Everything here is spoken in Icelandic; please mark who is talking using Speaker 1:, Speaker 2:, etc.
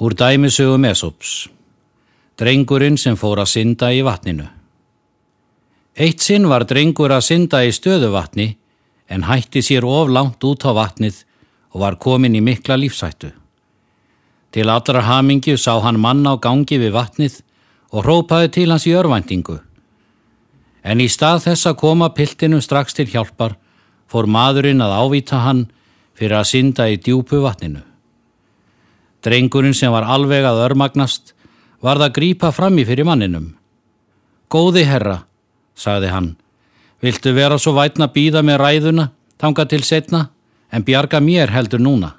Speaker 1: Úr dæmisögum Esops. Drengurinn sem fór að synda í vatninu. Eitt sinn var drengur að synda í stöðuvatni en hætti sér of langt út á vatnið og var komin í mikla lífsættu. Til allra hamingju sá hann mann á gangi við vatnið og rópaði til hans í örvæntingu. En í stað þess að koma piltinu strax til hjálpar fór maðurinn að ávita hann fyrir að synda í djúpu vatninu. Drengurinn sem var alveg að örmagnast varð að grípa fram í fyrir manninum. Góði herra, sagði hann, viltu vera svo vætna býða með ræðuna, tanga til setna, en bjarga mér heldur núna.